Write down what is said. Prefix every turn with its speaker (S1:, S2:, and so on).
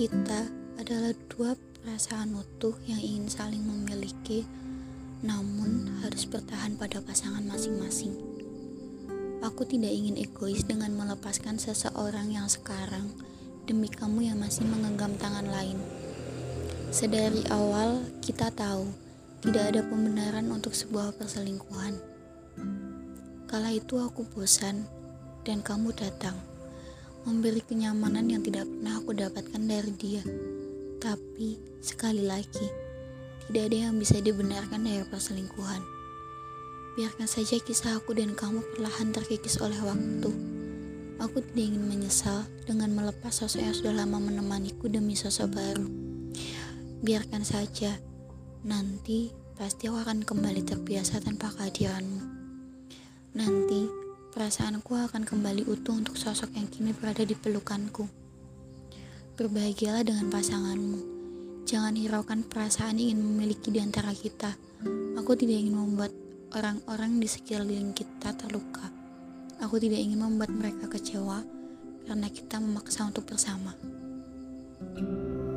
S1: Kita adalah dua perasaan utuh yang ingin saling memiliki, namun harus bertahan pada pasangan masing-masing. Aku tidak ingin egois dengan melepaskan seseorang yang sekarang demi kamu yang masih menggenggam tangan lain. Sedari awal, kita tahu tidak ada pembenaran untuk sebuah perselingkuhan. Kala itu aku bosan dan kamu datang memberi kenyamanan yang tidak pernah aku dapatkan dari dia. Tapi, sekali lagi, tidak ada yang bisa dibenarkan dari perselingkuhan. Biarkan saja kisah aku dan kamu perlahan terkikis oleh waktu. Aku tidak ingin menyesal dengan melepas sosok yang sudah lama menemaniku demi sosok baru. Biarkan saja, nanti pasti aku akan kembali terbiasa tanpa kehadiranmu. Nanti Perasaanku akan kembali utuh untuk sosok yang kini berada di pelukanku. Berbahagialah dengan pasanganmu. Jangan hiraukan perasaan ingin memiliki di antara kita. Aku tidak ingin membuat orang-orang di sekeliling kita terluka. Aku tidak ingin membuat mereka kecewa karena kita memaksa untuk bersama. thank you